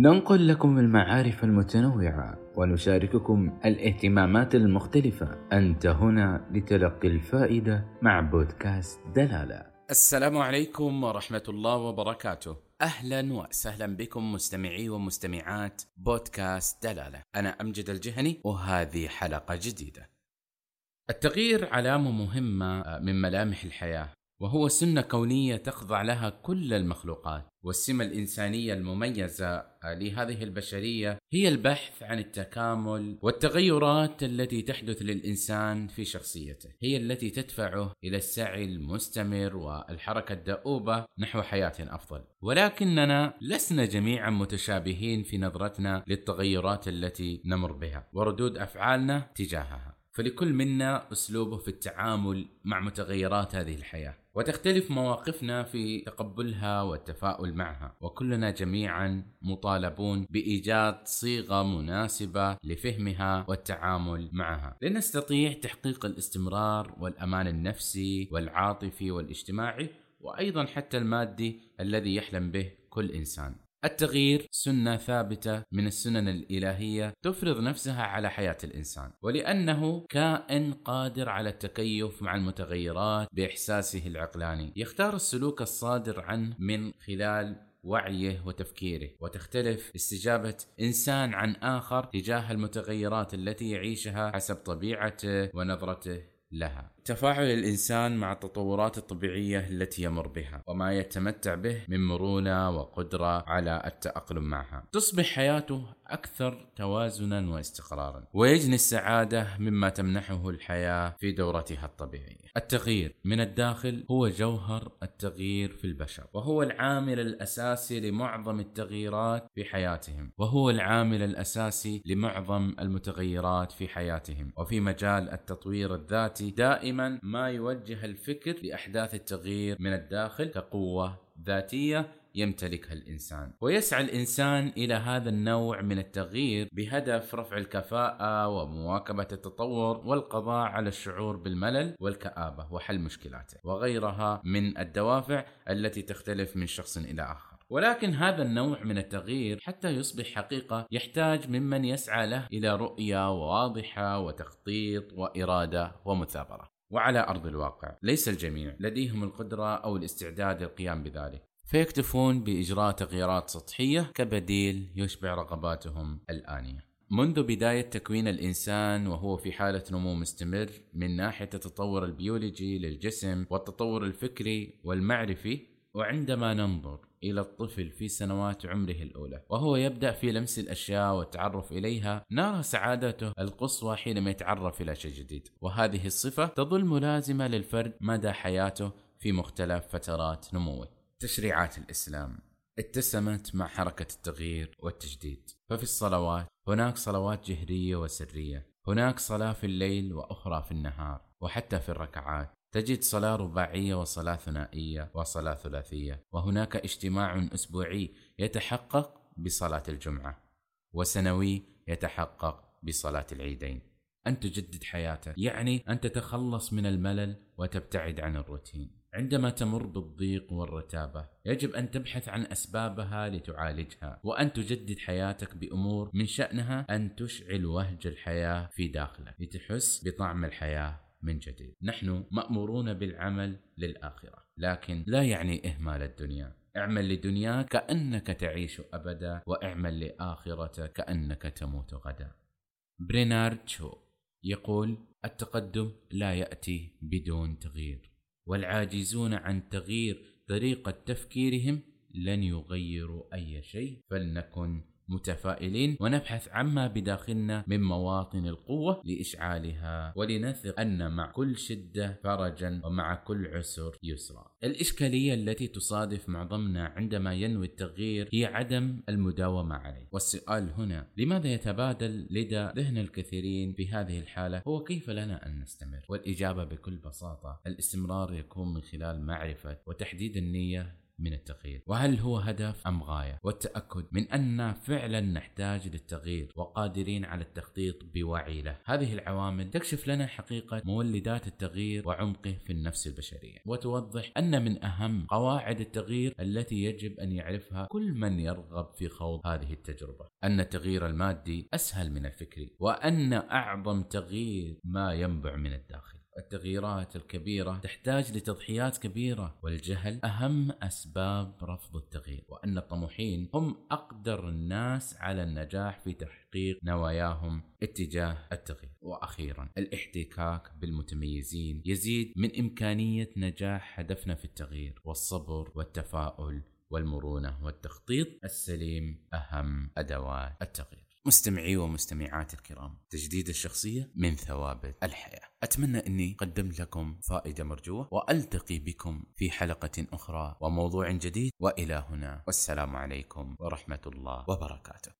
ننقل لكم المعارف المتنوعة ونشارككم الاهتمامات المختلفة. أنت هنا لتلقي الفائدة مع بودكاست دلالة. السلام عليكم ورحمة الله وبركاته. أهلا وسهلا بكم مستمعي ومستمعات بودكاست دلالة. أنا أمجد الجهني وهذه حلقة جديدة. التغيير علامة مهمة من ملامح الحياة. وهو سنة كونية تخضع لها كل المخلوقات. والسمة الإنسانية المميزة لهذه البشرية هي البحث عن التكامل والتغيرات التي تحدث للإنسان في شخصيته. هي التي تدفعه إلى السعي المستمر والحركة الدؤوبة نحو حياة أفضل. ولكننا لسنا جميعا متشابهين في نظرتنا للتغيرات التي نمر بها وردود أفعالنا تجاهها. فلكل منا أسلوبه في التعامل مع متغيرات هذه الحياة. وتختلف مواقفنا في تقبلها والتفاؤل معها. وكلنا جميعا مطالبون بإيجاد صيغة مناسبة لفهمها والتعامل معها. لنستطيع تحقيق الاستمرار والأمان النفسي والعاطفي والاجتماعي وأيضا حتى المادي الذي يحلم به كل إنسان. التغيير سنة ثابتة من السنن الإلهية تفرض نفسها على حياة الإنسان ولأنه كائن قادر على التكيف مع المتغيرات بإحساسه العقلاني. يختار السلوك الصادر عنه من خلال وعيه وتفكيره وتختلف استجابة إنسان عن آخر تجاه المتغيرات التي يعيشها حسب طبيعته ونظرته لها. تفاعل الإنسان مع التطورات الطبيعية التي يمر بها وما يتمتع به من مرونة وقدرة على التأقلم معها. تصبح حياته أكثر توازنا واستقرارا ويجني السعادة مما تمنحه الحياة في دورتها الطبيعية. التغيير من الداخل هو جوهر التغيير في البشر وهو العامل الأساسي لمعظم التغييرات في حياتهم وهو العامل الأساسي لمعظم المتغيرات في حياتهم. وفي مجال التطوير الذاتي دائما ما يوجه الفكر لأحداث التغيير من الداخل كقوة ذاتية يمتلكها الإنسان. ويسعى الإنسان إلى هذا النوع من التغيير بهدف رفع الكفاءة ومواكبة التطور والقضاء على الشعور بالملل والكآبة وحل مشكلاته وغيرها من الدوافع التي تختلف من شخص إلى آخر. ولكن هذا النوع من التغيير حتى يصبح حقيقة يحتاج ممن يسعى له إلى رؤية واضحة وتخطيط وإرادة ومثابرة. وعلى أرض الواقع ليس الجميع لديهم القدرة أو الاستعداد للقيام بذلك فيكتفون بإجراء تغييرات سطحية كبديل يشبع رغباتهم الآنية. منذ بداية تكوين الإنسان وهو في حالة نمو مستمر من ناحية التطور البيولوجي للجسم والتطور الفكري والمعرفي وعندما ننظر إلى الطفل في سنوات عمره الأولى وهو يبدأ في لمس الأشياء والتعرف إليها. نرى سعادته القصوى حينما يتعرف إلى شيء جديد وهذه الصفة تظل ملازمة للفرد مدى حياته في مختلف فترات نموه. تشريعات الإسلام اتسمت مع حركة التغيير والتجديد ففي الصلوات هناك صلوات جهرية وسرية هناك صلاة في الليل وأخرى في النهار وحتى في الركعات. تجد صلاة رباعية وصلاة ثنائية وصلاة ثلاثية وهناك اجتماع أسبوعي يتحقق بصلاة الجمعة وسنوي يتحقق بصلاة العيدين. أن تجدد حياتك يعني أن تتخلص من الملل وتبتعد عن الروتين. عندما تمر بالضيق والرتابة يجب أن تبحث عن أسبابها لتعالجها وأن تجدد حياتك بأمور من شأنها أن تشعل وهج الحياة في داخلك لتحس بطعم الحياة من جديد. نحن مأمورون بالعمل للآخرة لكن لا يعني إهمال الدنيا. اعمل لدنياك كأنك تعيش أبدا واعمل لآخرتك كأنك تموت غدا. برينارد شو يقول؟ التقدم لا يأتي بدون تغيير والعاجزون عن تغيير طريقة تفكيرهم لن يغيروا أي شيء فلنكن متفائلين ونبحث عما بداخلنا من مواطن القوة لإشعالها ولنثق أن مع كل شدة فرجا ومع كل عسر يسرا. الإشكالية التي تصادف معظمنا عندما ينوي التغيير هي عدم المداومة عليه. والسؤال هنا لماذا يتبادل لدى ذهن الكثيرين في هذه الحالة؟ هو كيف لنا أن نستمر؟ والإجابة بكل بساطة الاستمرار يكون من خلال معرفة وتحديد النية من التغيير؟ وهل هو هدف أم غاية؟ والتأكد من أننا فعلا نحتاج للتغيير وقادرين على التخطيط بوعي له. هذه العوامل تكشف لنا حقيقة مولدات التغيير وعمقه في النفس البشرية. وتوضح أن من أهم قواعد التغيير التي يجب أن يعرفها كل من يرغب في خوض هذه التجربة. أن التغيير المادي أسهل من الفكري وأن أعظم تغيير ما ينبع من الداخل التغييرات الكبيرة تحتاج لتضحيات كبيرة والجهل أهم أسباب رفض التغيير وأن الطموحين هم أقدر الناس على النجاح في تحقيق نواياهم اتجاه التغيير. وأخيرا الاحتكاك بالمتميزين يزيد من إمكانية نجاح هدفنا في التغيير والصبر والتفاؤل والمرونة والتخطيط السليم أهم أدوات التغيير. مستمعي ومستمعات الكرام تجديد الشخصية من ثوابت الحياة. أتمنى أني قدمت لكم فائدة مرجوة وألتقي بكم في حلقة أخرى وموضوع جديد. وإلى هنا والسلام عليكم ورحمة الله وبركاته.